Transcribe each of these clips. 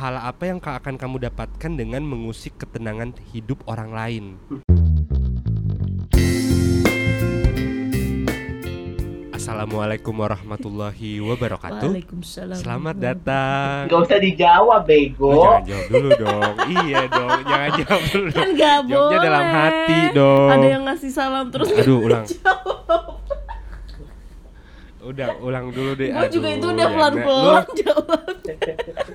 pahala apa yang ka- akan kamu dapatkan dengan mengusik ketenangan hidup orang lain? Assalamualaikum warahmatullahi wabarakatuh. Waalaikumsalam. Selamat datang. Gak usah dijawab, bego. jangan jawab dulu dong. iya dong, jangan jawab dulu. Kan dong. gak Jawabnya boleh. dalam hati dong. Ada yang ngasih salam terus Aduh, ulang. jawab. Udah, ulang dulu deh. Gue juga itu udah pelan-pelan jawab.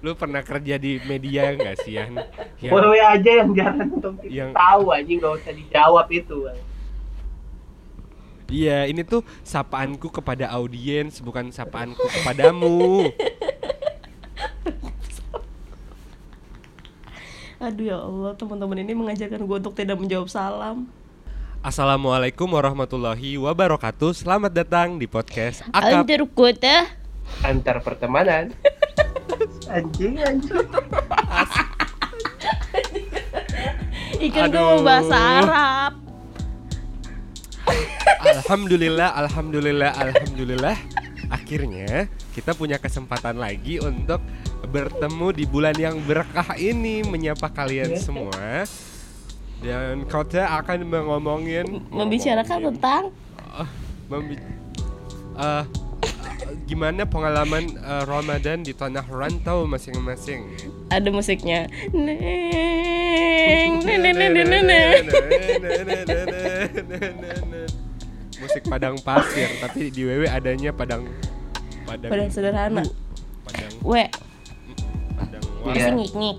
Lu, pernah kerja di media nggak sih, Yan? Yan, Wewe aja yang jarang untuk Yang- tahu anjing gak usah dijawab itu. Iya, ini tuh sapaanku kepada audiens, bukan sapaanku kepadamu. Aduh ya Allah, teman-teman ini mengajarkan gue untuk tidak menjawab salam. Assalamualaikum warahmatullahi wabarakatuh. Selamat datang di podcast Akap. Antar kota. Antar pertemanan. anjing, anjing. Ikan gue mau bahasa Arab. Alhamdulillah, alhamdulillah, alhamdulillah. Akhirnya kita punya kesempatan lagi untuk bertemu di bulan yang berkah ini menyapa kalian semua. Dan kota akan mengomongin Membicarakan tentang Ah, membi- eh, gimana pengalaman eh, Ramadan di tanah rantau masing-masing. ada musiknya. Neng, neng, neng, neng, neng, neng. Musik padang pasir, tapi di WW adanya padang padang Padang sederhana. Padang We, padang Iya. masih ngik-ngik.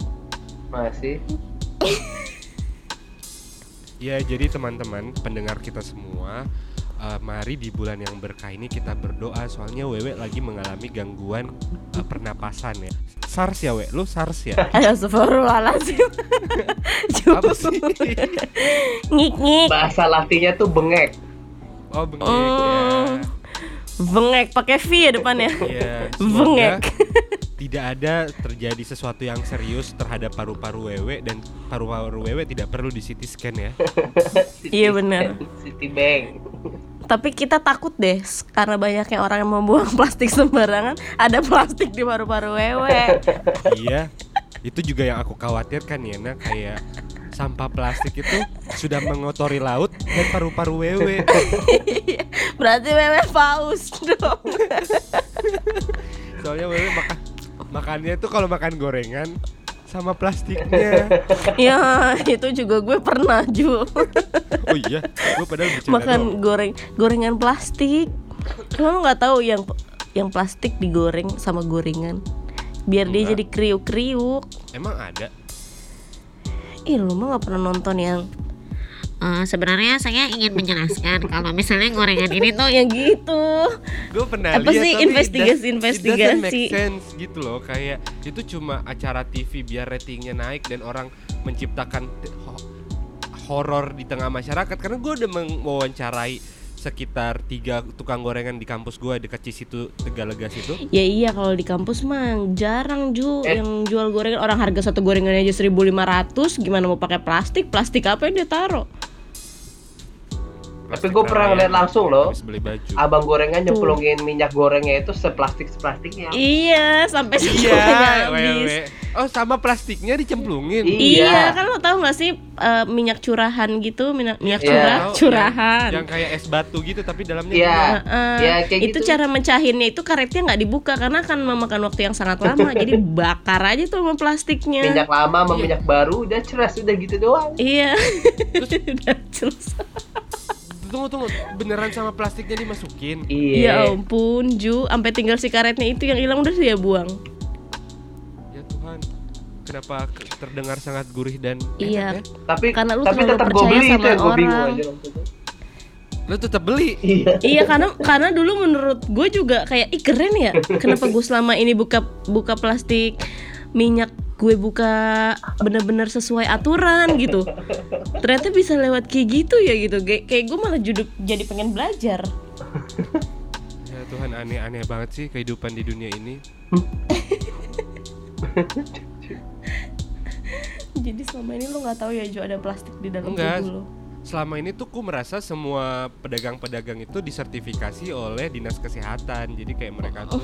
Masih. Ya, jadi teman-teman pendengar kita semua eh, mari di bulan yang berkah ini kita berdoa soalnya Wewe lagi mengalami gangguan eh, pernapasan ya. SARS ya, We? Lu SARS ya? Astagfirullahaladzim Apa sih? Ngik-ngik Bahasa latinya tuh bengek. Oh, bengek Oh. ya. Bengek pakai V ya depannya Iya, Bengek tidak ada terjadi sesuatu yang serius terhadap paru-paru wewe dan paru-paru wewe tidak perlu di CT scan ya. Iya, benar. Citibank. Tapi kita takut deh Karena banyaknya orang yang membuang plastik sembarangan Ada plastik di paru-paru wewe iya. Itu juga yang aku khawatirkan ya, nah kayak sampah plastik itu sudah mengotori laut dan paru-paru wewe. Berarti wewe paus dong Soalnya wewe makan makannya itu kalau makan gorengan sama plastiknya. Ya itu juga gue pernah Ju Oh iya, gue padahal Makan doang. goreng gorengan plastik Lo nggak tahu yang yang plastik digoreng sama gorengan Biar dia Enggak. jadi kriuk-kriuk Emang ada? Ih lu mah gak pernah nonton yang Eh, sebenarnya saya ingin menjelaskan kalau misalnya gorengan ini tuh yang gitu. Gue pernah Apa lihat sih investigasi- does- it investigasi? make sense gitu loh. Kayak itu cuma acara TV biar ratingnya naik dan orang menciptakan horor di tengah masyarakat. Karena gue udah mewawancarai sekitar tiga tukang gorengan di kampus gue dekat Cisitu Tegalegas itu Ya iya kalau di kampus mah jarang Ju. Eh. yang jual gorengan orang harga satu gorengan aja 1500 gimana mau pakai plastik? Plastik apa yang dia taruh Tapi gue pernah ngeliat langsung loh. beli baju Abang gorengan nyemplungin minyak gorengnya itu seplastik seplastiknya. iya sampai iya habis oh sama plastiknya dicemplungin Iya. Iya, kan lo tau gak sih eh, minyak curahan gitu, minyak, minyak Iya. curah, curahan. yang, yang kayak es batu gitu tapi dalamnya Iya. bunga. Heeh. Ya, kayak itu gitu. cara mencahinnya itu karetnya nggak dibuka karena akan memakan waktu yang sangat lama. jadi bakar aja tuh sama plastiknya. Minyak lama sama minyak baru udah ceras udah gitu doang. Iya. Udah jelas. Tunggu tunggu beneran sama plastiknya dimasukin Ya Iya. ampun, Ju, sampai tinggal si karetnya itu yang hilang udah dia buang. Ya Tuhan, kenapa ke- terdengar sangat gurih dan enak Iya. ya? Tapi Karena lu tapi terlalu tetap gue percaya beli itu sama yang gue bingung orang. aja. Lu tetap beli. Iya. iya karena karena dulu menurut gue juga kayak ih keren ya kenapa gue selama ini buka buka plastik minyak gue buka bener-bener sesuai aturan gitu ternyata bisa lewat kayak gitu ya gitu kayak kayak gue malah jadi pengen belajar Ya Tuhan aneh-aneh banget sih kehidupan di dunia ini. jadi selama ini lo nggak tahu ya Jo ada plastik di dalam Enggak. tubuh lo Selama ini tuh ku merasa semua pedagang-pedagang itu disertifikasi oleh dinas kesehatan. Jadi kayak mereka tuh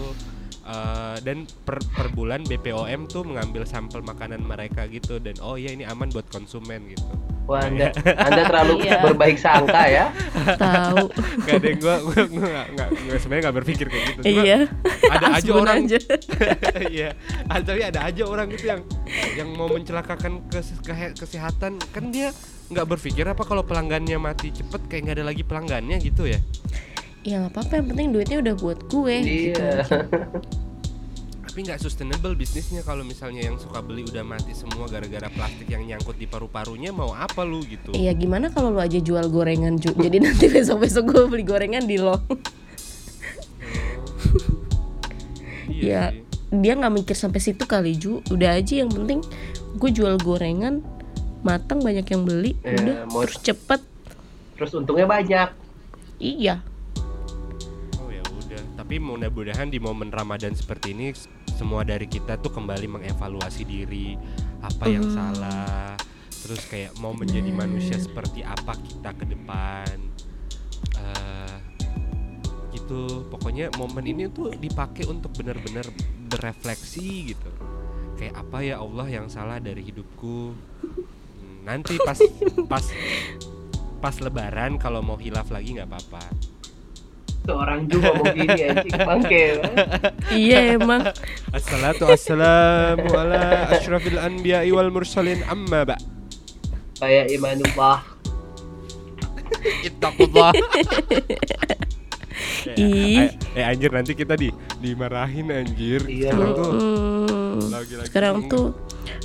Eh, dan per, per bulan BPOM tuh mengambil sampel makanan mereka gitu dan oh iya ini aman buat konsumen gitu. Wah, anda, anda terlalu Iya. berbaik sangka ya. Tahu. Gak ada yang gua gua, gua gak, gak, gua sebenarnya gak berpikir kayak gitu. Cuma iya. ada aja orang aja. Iya, tapi ada aja orang gitu yang yang mau mencelakakan kes- kehe- kesehatan kan dia nggak berpikir apa kalau pelanggannya mati cepet kayak nggak ada lagi pelanggannya gitu ya. Ya nggak apa-apa yang penting duitnya udah buat gue gitu. Iya. Tapi nggak sustainable bisnisnya kalau misalnya yang suka beli udah mati semua gara-gara plastik yang nyangkut di paru-parunya mau apa lu gitu? Iya gimana kalau lu aja jual gorengan Ju? Jadi nanti besok-besok gue beli gorengan di lo. Iya Ya. sih. Dia nggak mikir sampai situ kali Ju. Udah aja yang penting gue jual gorengan matang banyak yang beli, Iya, udah mau- terus cepet. Terus untungnya banyak. Iya. Tapi mudah-mudahan di momen Ramadan seperti ini semua dari kita tuh kembali mengevaluasi diri apa yang Hmm. salah. Terus kayak mau menjadi manusia seperti apa kita ke depan. Eh, gitu. Pokoknya momen ini tuh dipakai untuk benar-benar berefleksi gitu. Kayak apa ya Allah yang salah dari hidupku. Hmm, Nanti pas pas pas lebaran kalau mau hilaf lagi nggak apa-apa. Seorang juga mau gini anjing bangke. iya emang. Assalatu wassalamu ala asyrafil anbiya'i wal mursalin amma ba Kayak imanullah. Ittaqullah Ih. eh, eh anjir nanti kita di dimarahin anjir Iya, Sekarang tuh Hmm, lagi-lagi sekarang bingung. tuh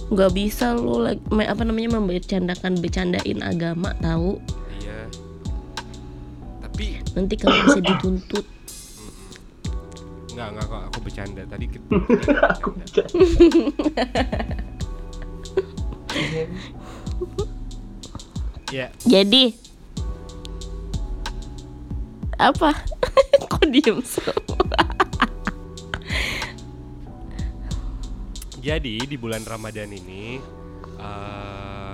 nggak bisa lu lagi me- apa namanya membercandakan bercandain agama tahu nanti kamu bisa dituntut. Enggak, enggak kok aku bercanda. Tadi kita Aku Ya. Jadi apa? Kok diem semua? Jadi di bulan Ramadan ini eh,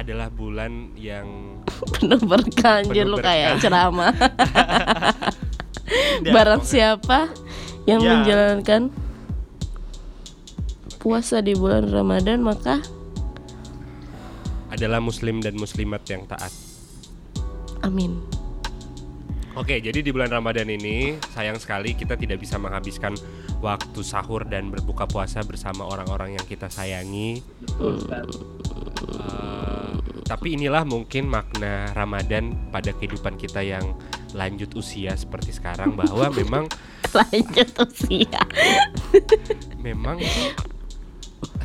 adalah bulan yang penuh berkah anjir lu kayak ceramah Ya, barang siapa yang Ya. menjalankan puasa di bulan Ramadan maka adalah muslim dan muslimat yang taat. amin Oke, jadi di bulan Ramadan ini sayang sekali kita tidak bisa menghabiskan waktu sahur dan berbuka puasa bersama orang-orang yang kita sayangi. Eh, tapi inilah mungkin makna Ramadan pada kehidupan kita yang lanjut usia seperti sekarang bahwa memang lanjut usia. Memang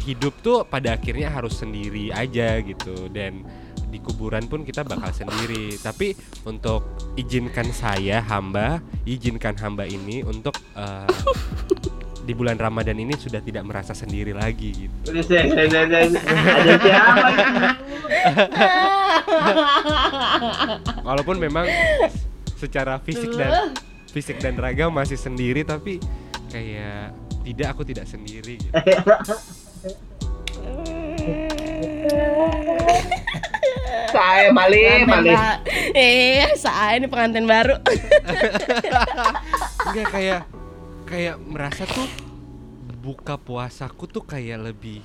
hidup tuh pada akhirnya harus sendiri aja gitu. Dan di kuburan pun kita bakal sendiri. Tapi untuk izinkan saya hamba izinkan hamba ini untuk eh, di bulan Ramadan ini sudah tidak merasa sendiri lagi gitu Ada siapa? walaupun memang secara fisik dan fisik dan raga masih sendiri tapi kayak tidak aku tidak sendiri gitu. Saya Mali, Mali. eh saya ini pengantin baru Enggak kayak kayak merasa tuh buka puasaku tuh kayak lebih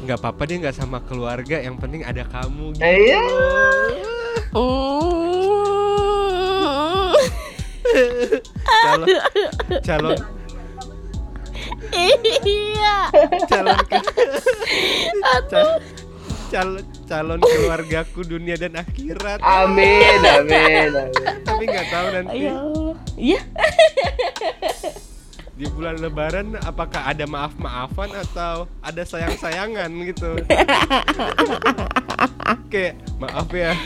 nggak apa-apa dia nggak sama keluarga yang penting ada kamu gitu. Iya. Mm. calon calon iya calon ke- cal- calon calon keluargaku dunia dan akhirat Amin, amin, amin. tapi nggak tahu nanti ya iya di bulan lebaran apakah ada maaf maafan atau ada sayang sayangan gitu? Kayak maaf ya.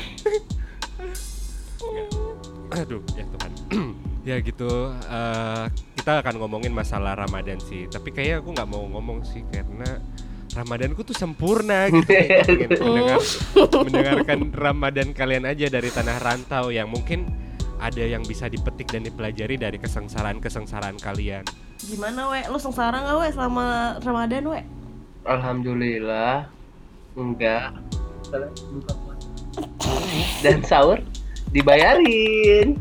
Aduh ya Tuhan. Ya gitu eh, kita akan ngomongin masalah Ramadan sih. Tapi kayaknya aku nggak mau ngomong sih karena Ramadanku tuh sempurna gitu pengen mendengar, mendengarkan Ramadan kalian aja dari tanah rantau yang mungkin ada yang bisa dipetik dan dipelajari dari kesengsaraan-kesengsaraan kalian. gimana we lu sengsara nggak we selama Ramadan we Alhamdulillah. Enggak. Dan sahur dibayarin.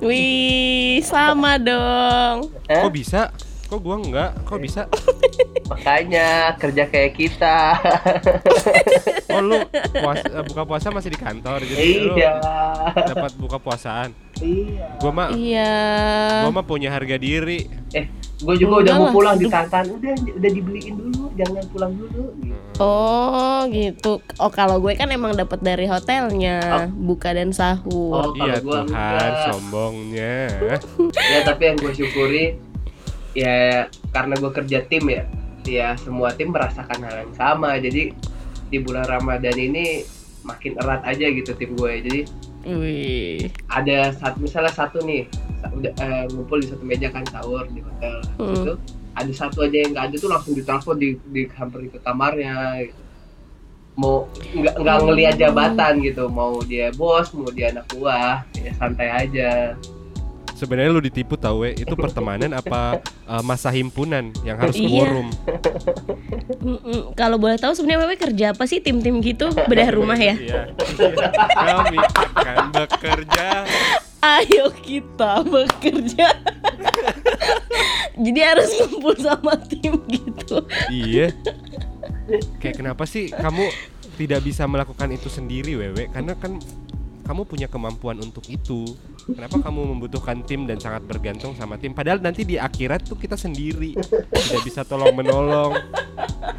Wih, sama dong. Hah? Kok bisa? Kok gua enggak? Kok bisa? Makanya kerja kayak kita. Oh lu puas- eh, buka puasa masih di kantor jadi iya. dapat buka puasaan. Iya. Gua mah Iya. gua mah punya harga diri. Eh, gue juga udah Enggak mau pulang di. Tantan. Udah udah dibeliin dulu, jangan pulang dulu. Gitu. Oh gitu. Oh kalau gue kan emang dapat dari hotelnya, buka dan Oh, sahur. Iya kalau gua Tuhan, enggak. sombongnya. ya tapi yang gue syukuri ya karena gue kerja tim ya ya semua tim merasakan hal yang sama jadi di bulan Ramadan ini makin erat aja gitu tim gue jadi Wih. ada satu misalnya satu nih udah eh, ngumpul di satu meja kan sahur di hotel Hmm. itu ada satu aja yang nggak ada tuh langsung ditelepon di di hampir ke kamarnya gitu. mau nggak nggak ngelihat jabatan gitu mau dia bos mau dia anak buah ya santai aja Sebenarnya lu ditipu tau we, itu pertemanan apa eh, masa himpunan yang harus Iya. quorum. Mm-mm. Kalau boleh tahu sebenarnya Wewe kerja apa sih tim-tim gitu? Bedah rumah ya? Iya. Kami akan bekerja. Ayo kita bekerja. Jadi harus kumpul sama tim gitu. Iya. Kayak kenapa sih kamu tidak bisa melakukan itu sendiri, Wewe? Karena kan kamu punya kemampuan untuk itu. Kenapa kamu membutuhkan tim dan sangat bergantung sama tim? Padahal nanti di akhirat tuh kita sendiri, tidak bisa tolong menolong.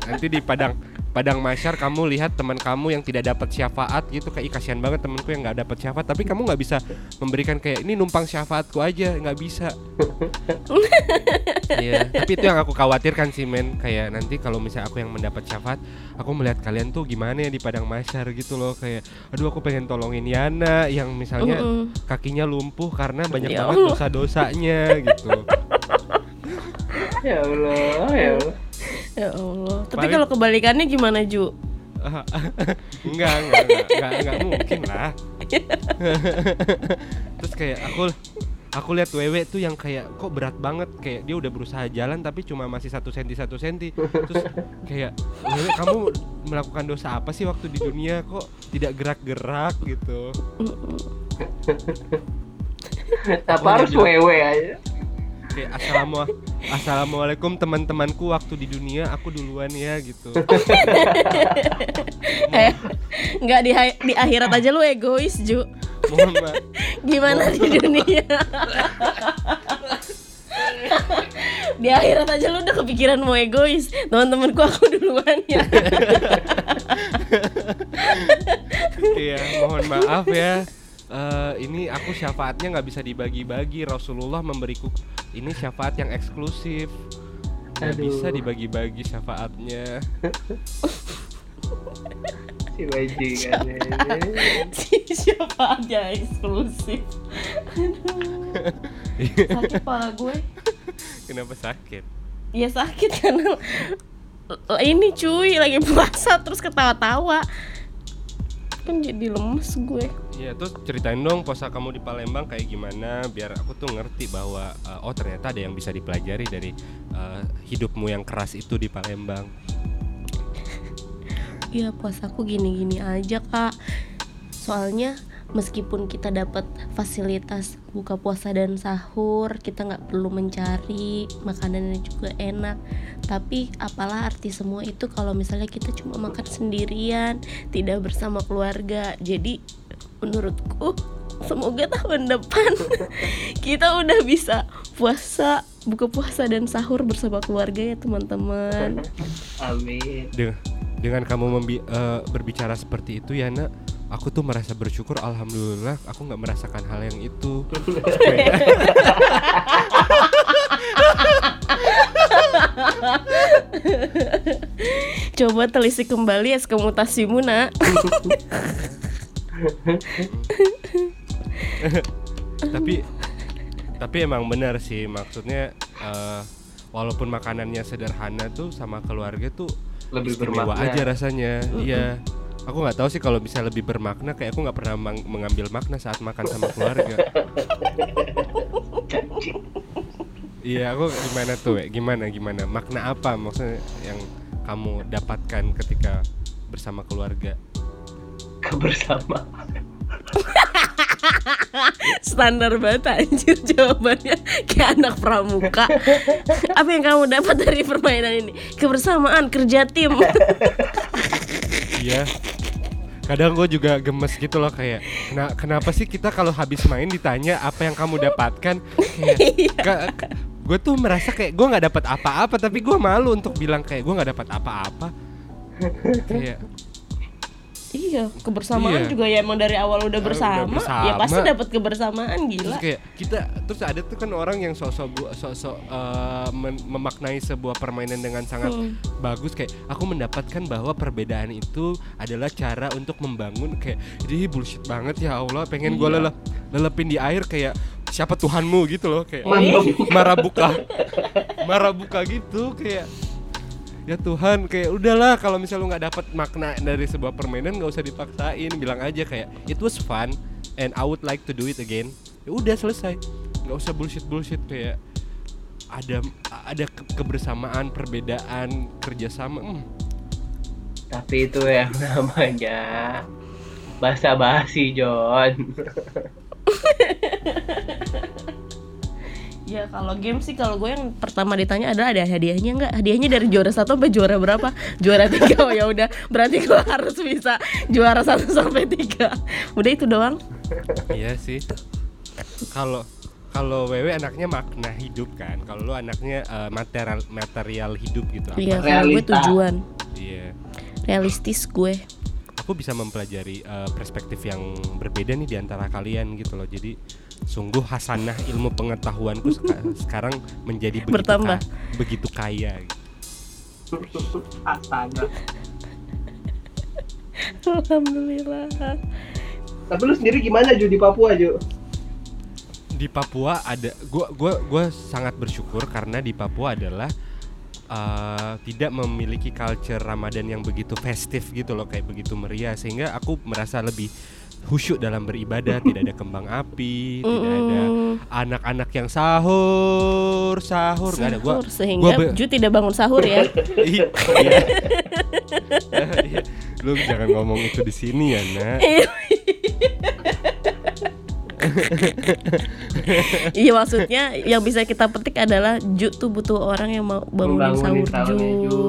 Nanti di padang padang masyar kamu lihat teman kamu yang tidak dapat syafaat gitu kayak "Ih, kasihan banget temanku yang nggak dapat syafaat. Tapi kamu nggak bisa memberikan kayak ini numpang syafaatku aja nggak bisa. Iya, tapi itu yang aku khawatirkan sih men. Kayak nanti kalau misalnya aku yang mendapat syafaat Aku melihat kalian tuh gimana ya di padang masyar gitu loh. Kayak aduh aku pengen tolongin Yana Yang misalnya Mm-mm. kakinya lumpuh karena banyak Ya banget dosa-dosanya gitu ya Allah ya Allah. Ya Allah. Tapi Paling- kalau kebalikannya gimana Ju? enggak, enggak, enggak, enggak, enggak mungkin lah. Terus kayak aku Aku lihat Wewe tuh yang kayak kok berat banget. Kayak dia udah berusaha jalan tapi cuma masih satu senti satu senti. Terus kayak Wewe kamu melakukan dosa apa sih waktu di dunia? Kok tidak gerak-gerak gitu? Apa harus wewe aja kayak assalamu assalamualaikum teman-temanku waktu di dunia aku duluan ya gitu Eh, nggak di di akhirat aja lu egois Ju. mohon maaf Gimana di dunia? di akhirat aja lu udah kepikiran mau egois. Teman-temanku aku duluan ya. Iya, mohon maaf ya. Eh, ini aku syafaatnya nggak bisa dibagi-bagi. Rasulullah memberiku ini syafaat yang eksklusif. Nggak bisa dibagi-bagi syafaatnya. si bajingan ini Siapa aja eksklusif. Aduh. Sakit pala gue. Kenapa sakit? Ya sakit karena ini cuy lagi puasa terus ketawa-tawa. Kan jadi lemes gue. Iya, terus ceritain dong puasa kamu di Palembang kayak gimana biar aku tuh ngerti bahwa eh, oh ternyata ada yang bisa dipelajari dari eh, hidupmu yang keras itu di Palembang. Iya puasaku gini-gini aja kak. Soalnya meskipun kita dapat fasilitas buka puasa dan sahur Kita nggak perlu mencari makanannya juga enak. Tapi apalah arti semua itu kalau misalnya kita cuma makan sendirian Tidak bersama keluarga. Jadi menurutku semoga tahun depan kita udah bisa puasa buka puasa dan sahur bersama keluarga ya teman-teman. Amin. Dengan, dengan kamu membi- eh, berbicara seperti itu ya nak aku tuh merasa bersyukur alhamdulillah aku nggak merasakan hal yang itu. Coba telisik kembali es kemutasimu nak tapi tapi emang benar sih maksudnya eh, walaupun makanannya sederhana tuh sama keluarga tuh lebih bermakna. aja rasanya. Iya. Aku nggak tahu sih kalau bisa lebih bermakna kayak aku nggak pernah mang- mengambil makna saat makan sama keluarga. Iya aku gimana tuh we? gimana gimana? Makna apa maksudnya yang kamu dapatkan ketika bersama keluarga kebersamaan Standar banget anjir jawabannya kayak anak pramuka. Apa yang kamu dapat dari permainan ini? Kebersamaan, kerja tim. Iya. Kadang gue juga gemes gitu loh kayak "Kena- kenapa sih kita kalau habis main ditanya apa yang kamu dapatkan kayak gue tuh merasa kayak gue nggak dapat apa-apa tapi gue malu untuk bilang kayak gue nggak dapat apa-apa kayak iya, kebersamaan Iya. juga ya emang dari awal udah Udah bersama, ya bersama. pasti dapat kebersamaan terus gila. kayak kita terus ada tuh kan orang yang sosok gua sosok eh, men- memaknai sebuah permainan dengan sangat Hmm. bagus kayak aku mendapatkan bahwa perbedaan itu adalah cara untuk membangun kayak ini bullshit banget ya Allah pengen gue lelep lelepin di air kayak siapa Tuhanmu gitu loh kayak Mantap. marabuka marabuka gitu kayak ya Tuhan kayak udahlah kalau misalnya lu nggak dapat makna dari sebuah permainan nggak usah dipaksain bilang aja kayak it was fun and I would like to do it again ya udah selesai nggak usah bullshit bullshit kayak ada ada ke- kebersamaan perbedaan kerjasama hmm. Tapi itu yang namanya basa basi John. Ya kalau game sih kalau gue yang pertama ditanya adalah ada hadiahnya nggak? Hadiahnya dari juara satu sampai juara berapa? Juara tiga oh ya udah berarti gue harus bisa juara satu sampai tiga. Udah itu doang. iya sih kalau kalau wewe anaknya makna hidup kan kalau lu anaknya eh, material material hidup gitu Iya kalau gue tujuan iya realistis gue. aku bisa mempelajari eh, perspektif yang berbeda nih di antara kalian gitu loh. Jadi sungguh hasanah ilmu pengetahuanku seka- sekarang menjadi begitu Bertambah. ka- begitu kaya. Astaga. Alhamdulillah. Tapi lu sendiri gimana Ju di Papua Ju? Di Papua ada gua gua gua sangat bersyukur karena di Papua adalah eh, tidak memiliki culture Ramadan yang begitu festif gitu loh kayak begitu meriah sehingga aku merasa lebih khusyuk dalam beribadah tidak ada kembang api tidak ada anak-anak yang sahur sahur nggak ada gua Sahur, sehingga gua be- Ju tidak bangun sahur ya. Iya. Iya. Lu jangan ngomong itu di sini ya, Nak. Iya maksudnya yang bisa kita petik adalah Ju tuh butuh orang yang mau bangunin sahur Ju. Ju.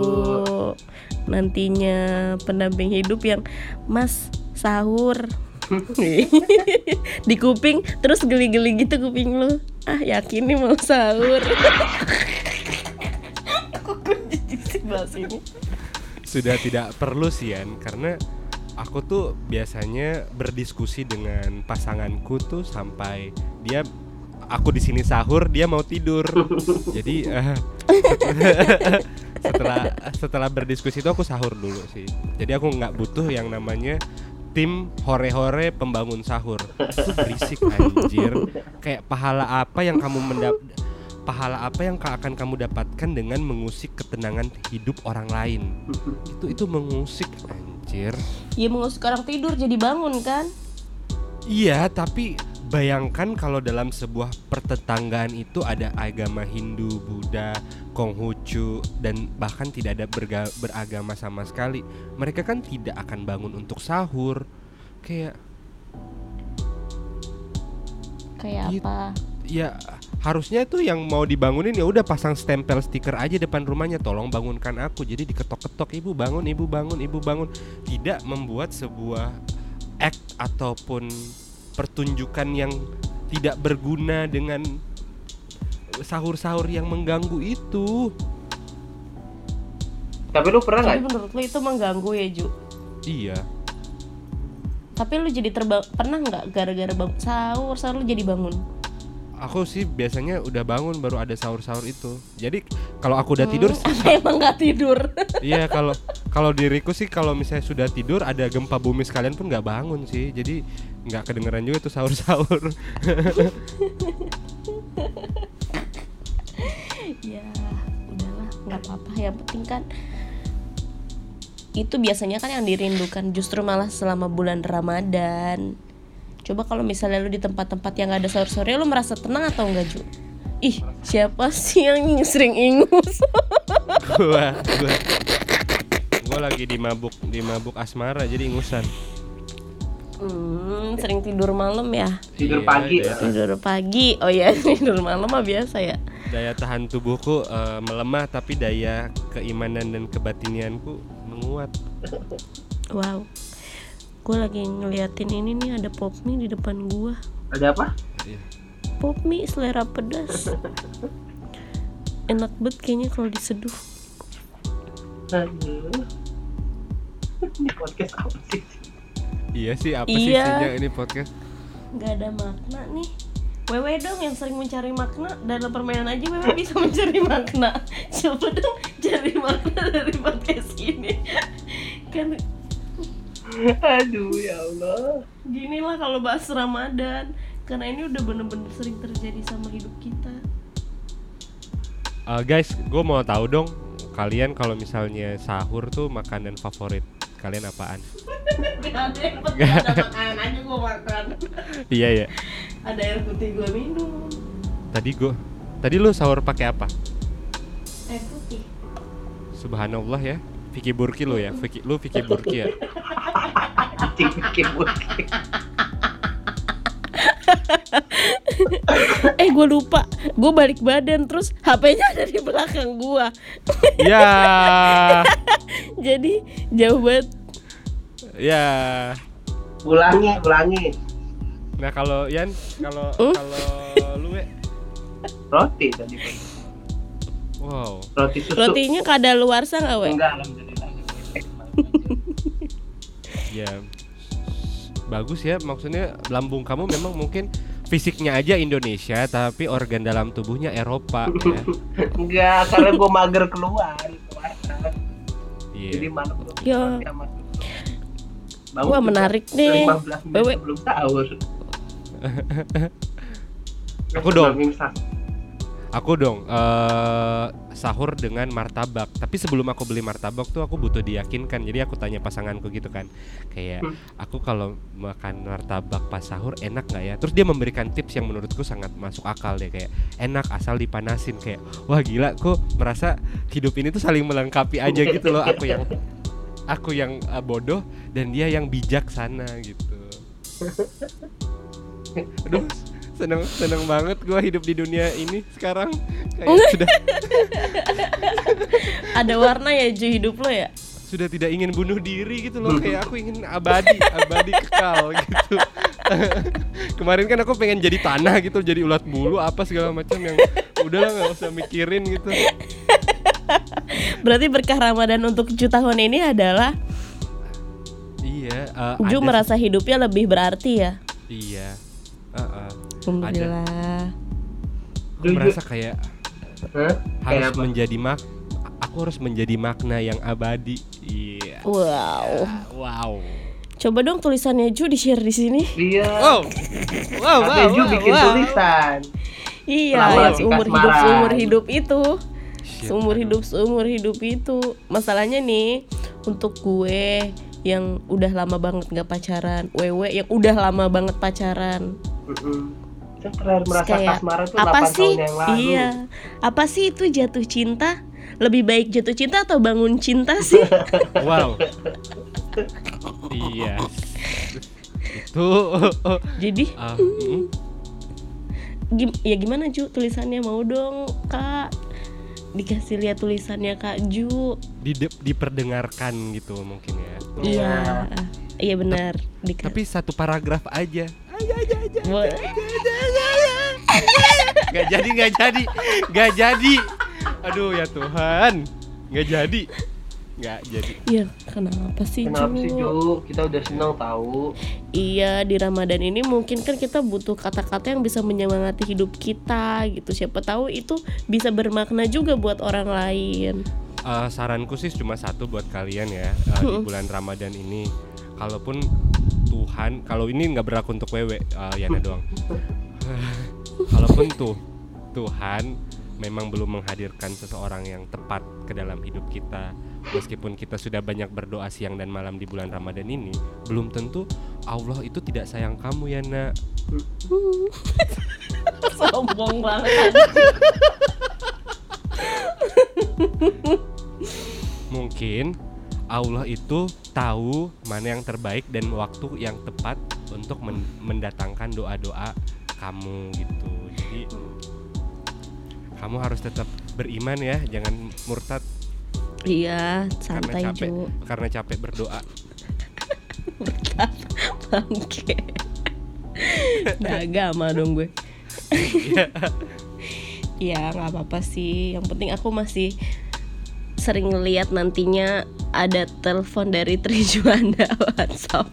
Nantinya pendamping hidup yang Mas sahur di kuping terus geli-geli gitu kuping lu ah yakin nih mau sahur Kok gue jadi bahas ini Sudah tidak perlu sih, Yan, karena aku tuh biasanya berdiskusi dengan pasanganku tuh sampai dia aku di sini sahur, dia mau tidur. Jadi eh, setelah setelah berdiskusi itu aku sahur dulu sih. Jadi aku nggak butuh yang namanya tim hore-hore pembangun sahur. Itu berisik anjir. Kayak pahala apa yang kamu mendap pahala apa yang ka- akan kamu dapatkan dengan mengusik ketenangan hidup orang lain. Itu itu mengusik anjir. ya mau sekarang tidur jadi bangun kan Iya, tapi bayangkan kalau dalam sebuah pertetanggaan itu ada agama Hindu, Buddha, Konghucu dan bahkan tidak ada berga- beragama sama sekali. Mereka kan tidak akan bangun untuk sahur. Kayak kayak Gitu. apa ya harusnya tuh yang mau dibangunin ya udah pasang stempel stiker aja depan rumahnya tolong bangunkan aku jadi diketok-ketok ibu bangun ibu bangun ibu bangun tidak membuat sebuah act ataupun pertunjukan yang tidak berguna dengan sahur-sahur yang mengganggu itu. Tapi lu pernah tapi nggak? menurut lu itu mengganggu ya Ju? Iya. Tapi lu jadi terbang pernah nggak gara-gara bangun sahur sahur lu jadi bangun aku sih biasanya udah bangun baru ada sahur-sahur itu. Jadi kalau aku udah tidur Hmm, apa emang nggak tidur. Iya kalau kalau diriku sih kalau misalnya sudah tidur ada gempa bumi sekalian pun nggak bangun sih. Jadi nggak kedengeran juga tuh sahur sahur ya udahlah nggak apa-apa. Yang penting kan itu biasanya kan yang dirindukan. Justru malah selama bulan Ramadan coba kalau misalnya lu di tempat-tempat yang nggak ada sahur-sahurnya lu merasa tenang atau enggak Ju? ih siapa sih yang sering ingus gua gua gua lagi di mabuk di mabuk asmara jadi ingusan Hmm, sering tidur malam ya? Tidur Iya, pagi. daya, Tidur pagi. Oh iya, tidur malam mah biasa ya. daya tahan tubuhku eh, melemah tapi daya keimanan dan kebatinianku menguat. Wow. Gue lagi ngeliatin ini nih ada pop mie di depan gua. Ada apa? Iya. Pop mie selera pedas. Enak banget kayaknya kalau diseduh. Aduh. Ini podcast apa sih? Iya sih apa sih Iya. isinya ini podcast? Gak ada makna nih. Wewe dong yang sering mencari makna dalam permainan aja Wewe bisa mencari makna. Coba dong cari makna dari podcast ini. kan Aduh ya Allah. gini lah kalau bahas Ramadan karena ini udah bener-bener sering terjadi sama hidup kita. Eh, guys, gue mau tahu dong kalian kalau misalnya sahur tuh makanan favorit kalian apaan? Gak ada yang penting ada makanan aja gue makan. iya ya. Ada air putih gue minum. Tadi gue, tadi lu sahur pakai apa? Air putih. Subhanallah ya. Vicky Burki lu ya, Vicky, lu Vicky Burki ya. Bukit. eh gue lupa, gue balik badan terus HP-nya ada di belakang gue. Ya, Jadi jauh banget. ya. Ulangi, ulangi. Nah kalau Yan, kalau Hmm? kalau lu Roti tadi. wow. Roti susu. Rotinya kada luar nggak we? Enggak, alhamdulillah. Ya, bagus ya. Maksudnya lambung kamu memang mungkin fisiknya aja Indonesia, tapi organ dalam tubuhnya Eropa ya. Enggak, karena gue mager keluar. Iya. Jadi malam gue Ya. Wah menarik nih. 15 menit Wewe. sebelum sahur. Aku dong. Aku dong eh sahur dengan martabak. Tapi sebelum aku beli martabak tuh aku butuh diyakinkan. Jadi aku tanya pasanganku gitu kan. Kayak Hmm. aku kalau makan martabak pas sahur enak nggak ya? Terus dia memberikan tips yang menurutku sangat masuk akal deh kayak enak asal dipanasin kayak wah gila kok merasa hidup ini tuh saling melengkapi aja gitu loh. Aku yang aku yang eh, bodoh dan dia yang bijaksana gitu. Aduh, seneng seneng banget gua hidup di dunia ini sekarang kayak sudah Ada warna ya Ju hidup lo ya? sudah tidak ingin bunuh diri gitu loh kayak aku ingin abadi abadi kekal gitu kemarin kan aku pengen jadi tanah gitu jadi ulat bulu apa segala macam yang udahlah nggak usah mikirin gitu Berarti berkah Ramadan untuk Ju tahun ini adalah iya eh, Ju ada- merasa hidupnya lebih berarti ya. iya Heeh. Alhamdulillah. aku Jujur. merasa kayak Hah? harus Kayak menjadi mak aku harus menjadi makna yang abadi iya Wow. wow Coba dong tulisannya Ju di-share di sini. Iya. wow wow Ada Ju bikin tulisan. Iya, yang di seumur hidup seumur hidup itu. Shit, Seumur hidup seumur hidup itu. Masalahnya nih untuk gue yang udah lama banget nggak pacaran, wewe yang udah lama banget pacaran. Mm-mm. Saya terakhir merasa Kayak, kasmaran tuh apa 8 sih? tahun yang lalu. Iya. Apa sih itu jatuh cinta? Lebih baik jatuh cinta atau bangun cinta sih? Wow. iya. Itu Jadi ah, mm, gim ya gimana Ju tulisannya mau dong Kak dikasih lihat tulisannya Kak Ju dide- diperdengarkan gitu mungkin ya. iya iya benar Dika- Tapi satu paragraf aja. Aja aja aja. Bo- Gak jadi gak jadi gak jadi. Aduh ya Tuhan. Gak jadi. Gak jadi. Iya, kenapa sih Kenapa Ju? sih Ju? Kita udah seneng tahu. Iya, di Ramadan ini mungkin kan kita butuh kata-kata yang bisa menyemangati hidup kita gitu. Siapa tahu itu bisa bermakna juga buat orang lain. Eh, saranku sih cuma satu buat kalian ya eh, di bulan Ramadan ini. Kalaupun Tuhan, kalau ini nggak berlaku untuk wewe, eh, Yana doang. Kalaupun tuh Tuhan memang belum menghadirkan seseorang yang tepat ke dalam hidup kita, meskipun kita sudah banyak berdoa siang dan malam di bulan Ramadan ini, belum tentu Allah itu tidak sayang kamu Yana. Sombong banget. Mungkin Allah itu tahu mana yang terbaik dan waktu yang tepat untuk men- mendatangkan doa-doa kamu gitu jadi kamu harus tetap beriman ya jangan murtad Iya, karena santai capek Jo. karena capek berdoa Bangke. Nah, agama dong gue. Iya, nggak apa-apa sih. Yang penting aku masih sering ngeliat nantinya ada telepon dari Trijuanda WhatsApp.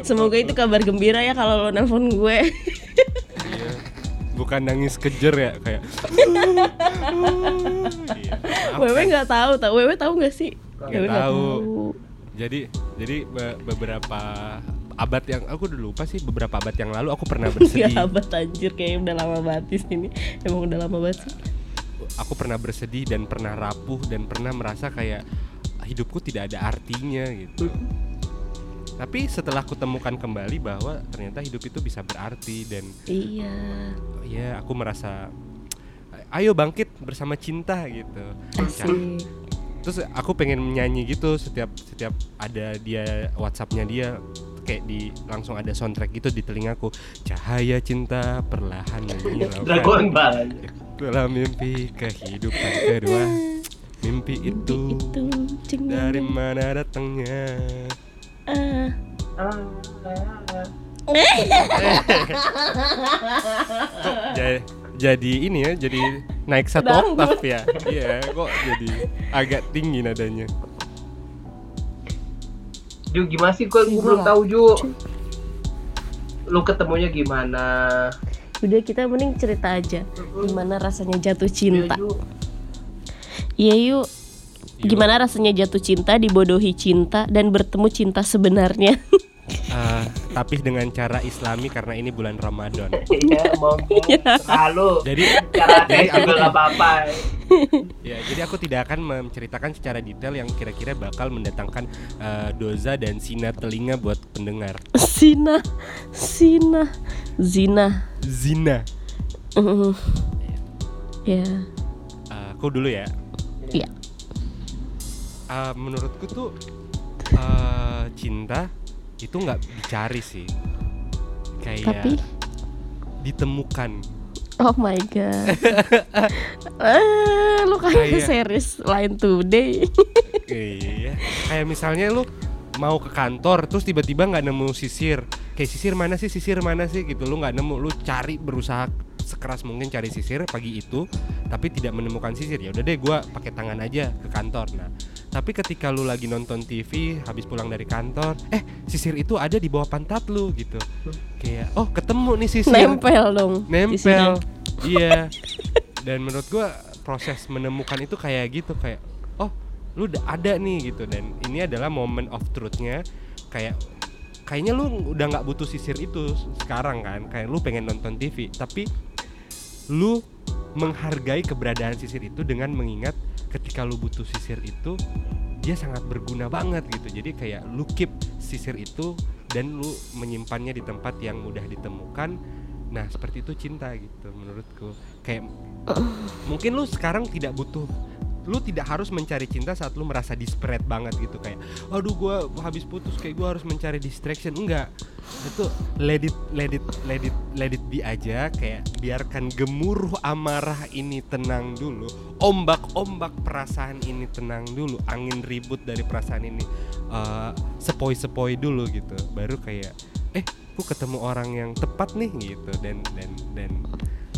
Semoga itu kabar gembira ya kalau lo nelpon gue. Iya. bukan nangis kejer ya kayak Iya, Wewe kan. nggak tahu, tahu Wewe tahu nggak sih? Nggak nggak tahu. tahu. jadi jadi be- beberapa abad yang aku udah lupa sih beberapa abad yang lalu aku pernah bersedih Gak abad anjir kayak udah lama banget di sini. Emang udah lama banget sih. Aku pernah bersedih dan pernah rapuh dan pernah merasa kayak hidupku tidak ada artinya gitu tapi setelah aku temukan kembali bahwa ternyata hidup itu bisa berarti dan Iya. ya aku merasa ayo bangkit bersama cinta gitu Asik. terus aku pengen nyanyi gitu setiap setiap ada dia WhatsAppnya dia kayak di langsung ada soundtrack gitu di telingaku cahaya cinta perlahan menyilaukan Dragon Ball. Dalam mimpi kehidupan kedua mimpi itu Itu dari mana datangnya ah. jadi, jadi ini ya jadi naik satu oktav ya iya kok jadi agak tinggi nadanya Ju gimana sih? Gue belum tahu Ju. Lu ketemunya gimana? Udah kita mending cerita aja gimana rasanya jatuh cinta. Iya. Iya yuk. Gimana rasanya jatuh cinta, dibodohi cinta dan bertemu cinta sebenarnya? Ah, tapi dengan cara islami karena ini bulan Ramadan Iya, monggo. Selalu. jadi Cara jadi tes aku nggak apa-apa. ya jadi aku tidak akan menceritakan secara detail yang kira-kira bakal mendatangkan eh, doza dan sinar telinga buat pendengar Sina, Sina, Zina. zina Mm. Ya, Eh, aku dulu ya Iya. Eh, menurutku tuh eh, cinta itu nggak dicari sih. Kayak tapi? ditemukan. Oh my god. eh, lu kayak Kayak- series Line Today. iya. Kayak misalnya lu mau ke kantor terus tiba-tiba nggak nemu sisir. Kayak sisir mana sih sisir mana sih gitu. Lu nggak nemu lu cari berusaha sekeras mungkin cari sisir pagi itu tapi tidak menemukan sisir. Ya udah deh gua pakai tangan aja ke kantor. Nah tapi ketika lu lagi nonton TV habis pulang dari kantor eh sisir itu ada di bawah pantat lu gitu. Kayak oh ketemu nih sisir. Nempel dong. nempel. iya. Dan menurut gua proses menemukan itu kayak gitu kayak oh lu udah ada nih gitu. Dan ini adalah moment of truthnya. Kayak kayaknya lu udah nggak butuh sisir itu sekarang kan. Kayak lu pengen nonton TV tapi lu menghargai keberadaan sisir itu dengan mengingat ketika lu butuh sisir itu dia sangat berguna banget gitu. Jadi kayak lu keep sisir itu dan lu menyimpannya di tempat yang mudah ditemukan. Nah seperti itu cinta gitu menurutku. Kayak mungkin lu sekarang tidak butuh lu tidak harus mencari cinta saat lu merasa desperate banget gitu kayak aduh gua habis putus kayak gua harus mencari distraction. Enggak. Itu let it let it let it let it be aja kayak biarkan gemuruh amarah ini tenang dulu ombak-ombak perasaan ini tenang dulu angin ribut dari perasaan ini eh, sepoi-sepoi dulu gitu. Baru kayak eh aku ketemu orang yang tepat nih gitu. Dan dan dan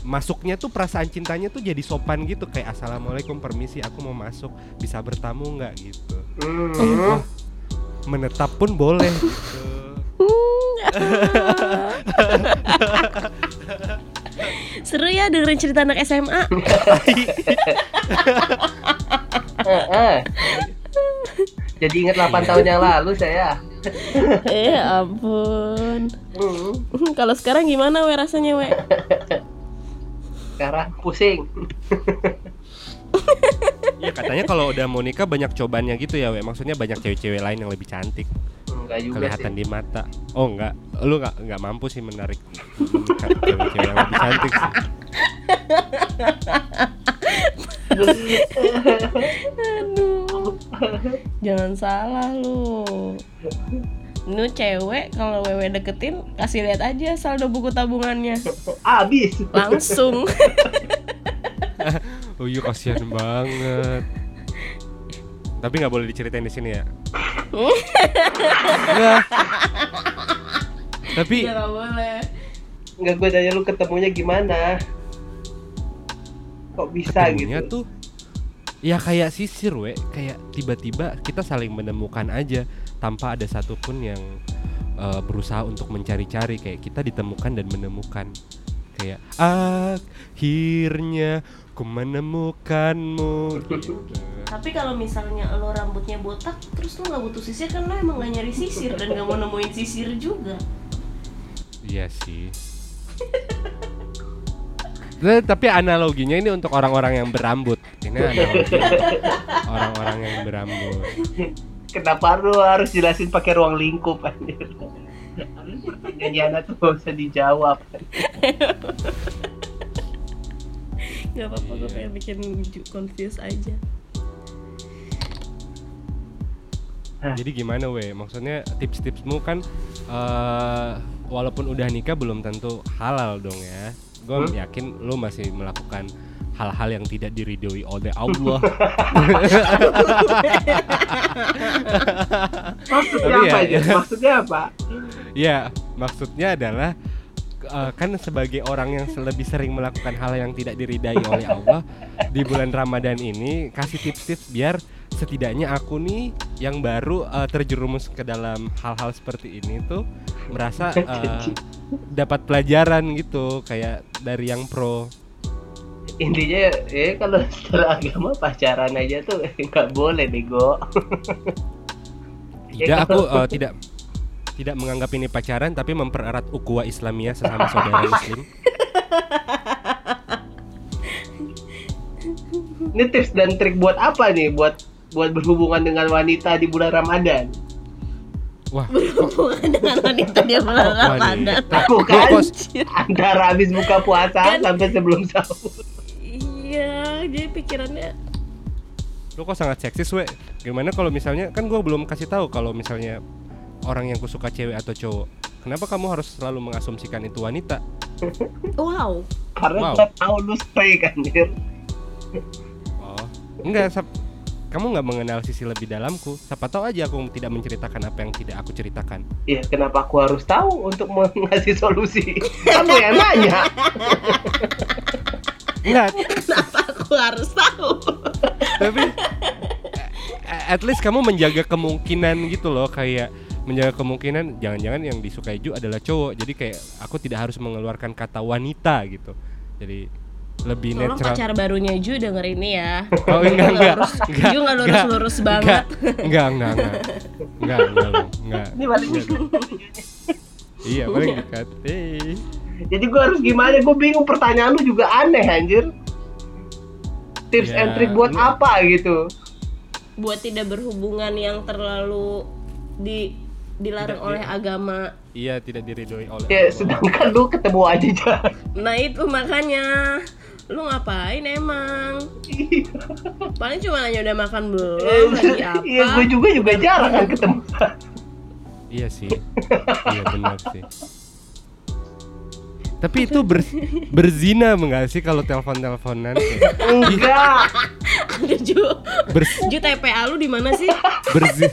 masuknya tuh perasaan cintanya tuh jadi sopan gitu kayak assalamualaikum permisi aku mau masuk bisa bertamu nggak gitu. Wah, menetap pun boleh gitu Seru ya dengerin cerita anak SMA. Jadi ingat 8 tahun yang lalu saya. eh ampun. Hmm. Kalau sekarang gimana we rasanya we? Sekarang pusing. Iya katanya kalau udah mau nikah banyak cobaannya gitu ya, we. Maksudnya banyak cewek-cewek lain yang lebih cantik, Enggak juga kelihatan sih. di mata. Oh enggak, lu nggak nggak mampu sih menarik cewek-cewek yang lebih cantik sih. Aduh. Jangan salah lu. Nu cewek kalau wewe deketin kasih lihat aja saldo buku tabungannya Abis. langsung. Oh iya kasihan banget. Tapi nggak boleh diceritain di sini ya. Nggak. Tapi nggak boleh. Enggak gue tanya lu ketemunya gimana? Kok bisa ketemunya gitu? tuh ya kayak sisir we kayak tiba-tiba kita saling menemukan aja tanpa ada satupun yang eh, berusaha untuk mencari-cari kayak kita ditemukan dan menemukan kayak akhirnya ku menemukanmu gitu. Tapi kalau misalnya lo rambutnya botak, terus lo nggak butuh sisir kan lo emang gak nyari sisir dan gak mau nemuin sisir juga. Iya sih. Tapi analoginya ini untuk orang-orang yang berambut. Ini analogi orang-orang yang berambut. Kenapa lu harus jelasin pakai ruang lingkup anjir? Pertanyaannya tuh gak usah dijawab. Gak apa-apa, gue pengen bikin confuse aja. Jadi gimana we? Maksudnya tips-tipsmu kan eh walaupun udah nikah belum tentu halal dong ya. Gue Hmm? yakin lu masih melakukan hal-hal yang tidak diridhoi oleh Allah. Maksudnya apa ya- aja? Maksudnya apa? ya, maksudnya adalah eh, kan sebagai orang yang lebih sering melakukan hal yang tidak diridai oleh Allah di bulan Ramadan ini kasih tips-tips biar setidaknya aku nih yang baru eh, terjerumus ke dalam hal-hal seperti ini tuh merasa eh, dapat pelajaran gitu kayak dari yang pro. Intinya ya kalau secara agama pacaran aja tuh nggak boleh bego. Tidak aku eh, tidak tidak menganggap ini pacaran tapi mempererat ukhuwah Islamiyah sesama saudara muslim. Ini tips dan trik buat apa nih? Buat buat berhubungan dengan wanita di bulan Ramadan. Wah, Hubungan dengan wanita dia bulan Ramadan. Bukan Kok- antara habis buka puasa Kan- sampai sebelum sahur. Iya, jadi pikirannya lu kok sangat seksis we gimana kalau misalnya kan gue belum kasih tahu kalau misalnya orang yang kusuka cewek atau cowok kenapa kamu harus selalu mengasumsikan itu wanita wow. Karena Wow. tahu lu stay kan, Dir. oh enggak sap kamu nggak mengenal sisi lebih dalamku siapa tahu aja aku tidak menceritakan apa yang tidak aku ceritakan Iya, kenapa aku harus tahu untuk mengasih solusi? Kamu yang nanya. enggak. Kenapa aku harus tahu? tapi at least kamu menjaga kemungkinan gitu loh kayak menjaga kemungkinan jangan-jangan yang disukai Ju adalah cowok. Jadi kayak aku tidak harus mengeluarkan kata wanita gitu. Jadi lebih Tolong netral pacar barunya Ju denger ini ya. Oh enggak enggak. enggak Ju nggak lurus-lurus enggak, banget. Enggak enggak enggak enggak. Enggak enggak Ini paling iya paling dekat eh Jadi gua harus gimana? Gue bingung pertanyaan lu juga aneh anjir. Tips Ya, and trick buat lu- apa gitu? Buat tidak berhubungan yang terlalu di dilarang Tidak, oleh iya. agama. iya tidak diridhoi oleh Ya sedangkan lu ketemu aja Jar. Nah itu makanya lu ngapain emang? Paling cuma nanya udah makan belum, lagi apa? Iya, gue juga juga jarang kan ketemu. iya sih iya benar sih tapi itu ber, berzina enggak sih kalau telepon teleponan Enggak. Aduh, Ju, Ju TPA lu di mana sih? berzi,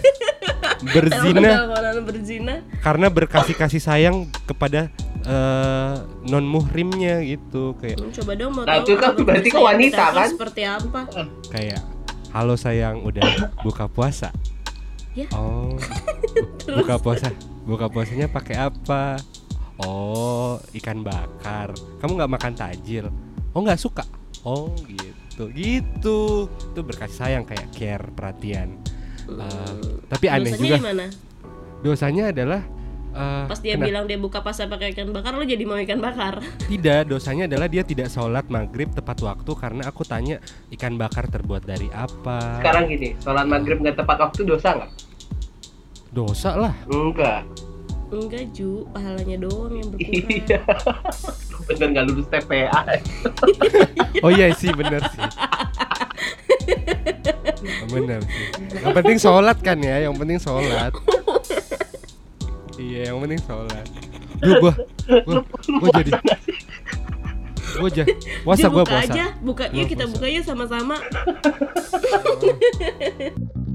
berzina Telepon-teleponan berzina. karena berkasih kasih sayang kepada eh, non muhrimnya gitu kayak Hmm, Coba dong mau Nah, tahu itu kan berarti ke wanita, kan? Seperti apa? kayak halo sayang udah buka puasa Ya. oh bu- buka puasa buka puasanya pakai apa oh ikan bakar kamu nggak makan tajil oh nggak suka oh gitu gitu itu berkasih sayang kayak care perhatian Eh, tapi aneh Dosanya juga gimana? dosanya adalah eh, Pas dia kena- bilang dia buka puasa pakai ikan bakar, lu jadi mau ikan bakar. Tidak, dosanya adalah dia tidak sholat maghrib tepat waktu karena aku tanya ikan bakar terbuat dari apa. Sekarang gini, sholat maghrib nggak tepat waktu dosa nggak? Dosa lah. Enggak. Enggak, Ju, pahalanya doang yang berkurang. Iya. Lu Bener nggak lulus TPA? Oh iya sih, bener sih. Bener sih. Yang penting sholat kan ya, yang penting sholat. Iya, yang penting sholat. Duh, gua, gua, gua jadi, gua jadi, puasa gua buka puasa. aja, buka yuk kita puasa. buka yuk sama-sama.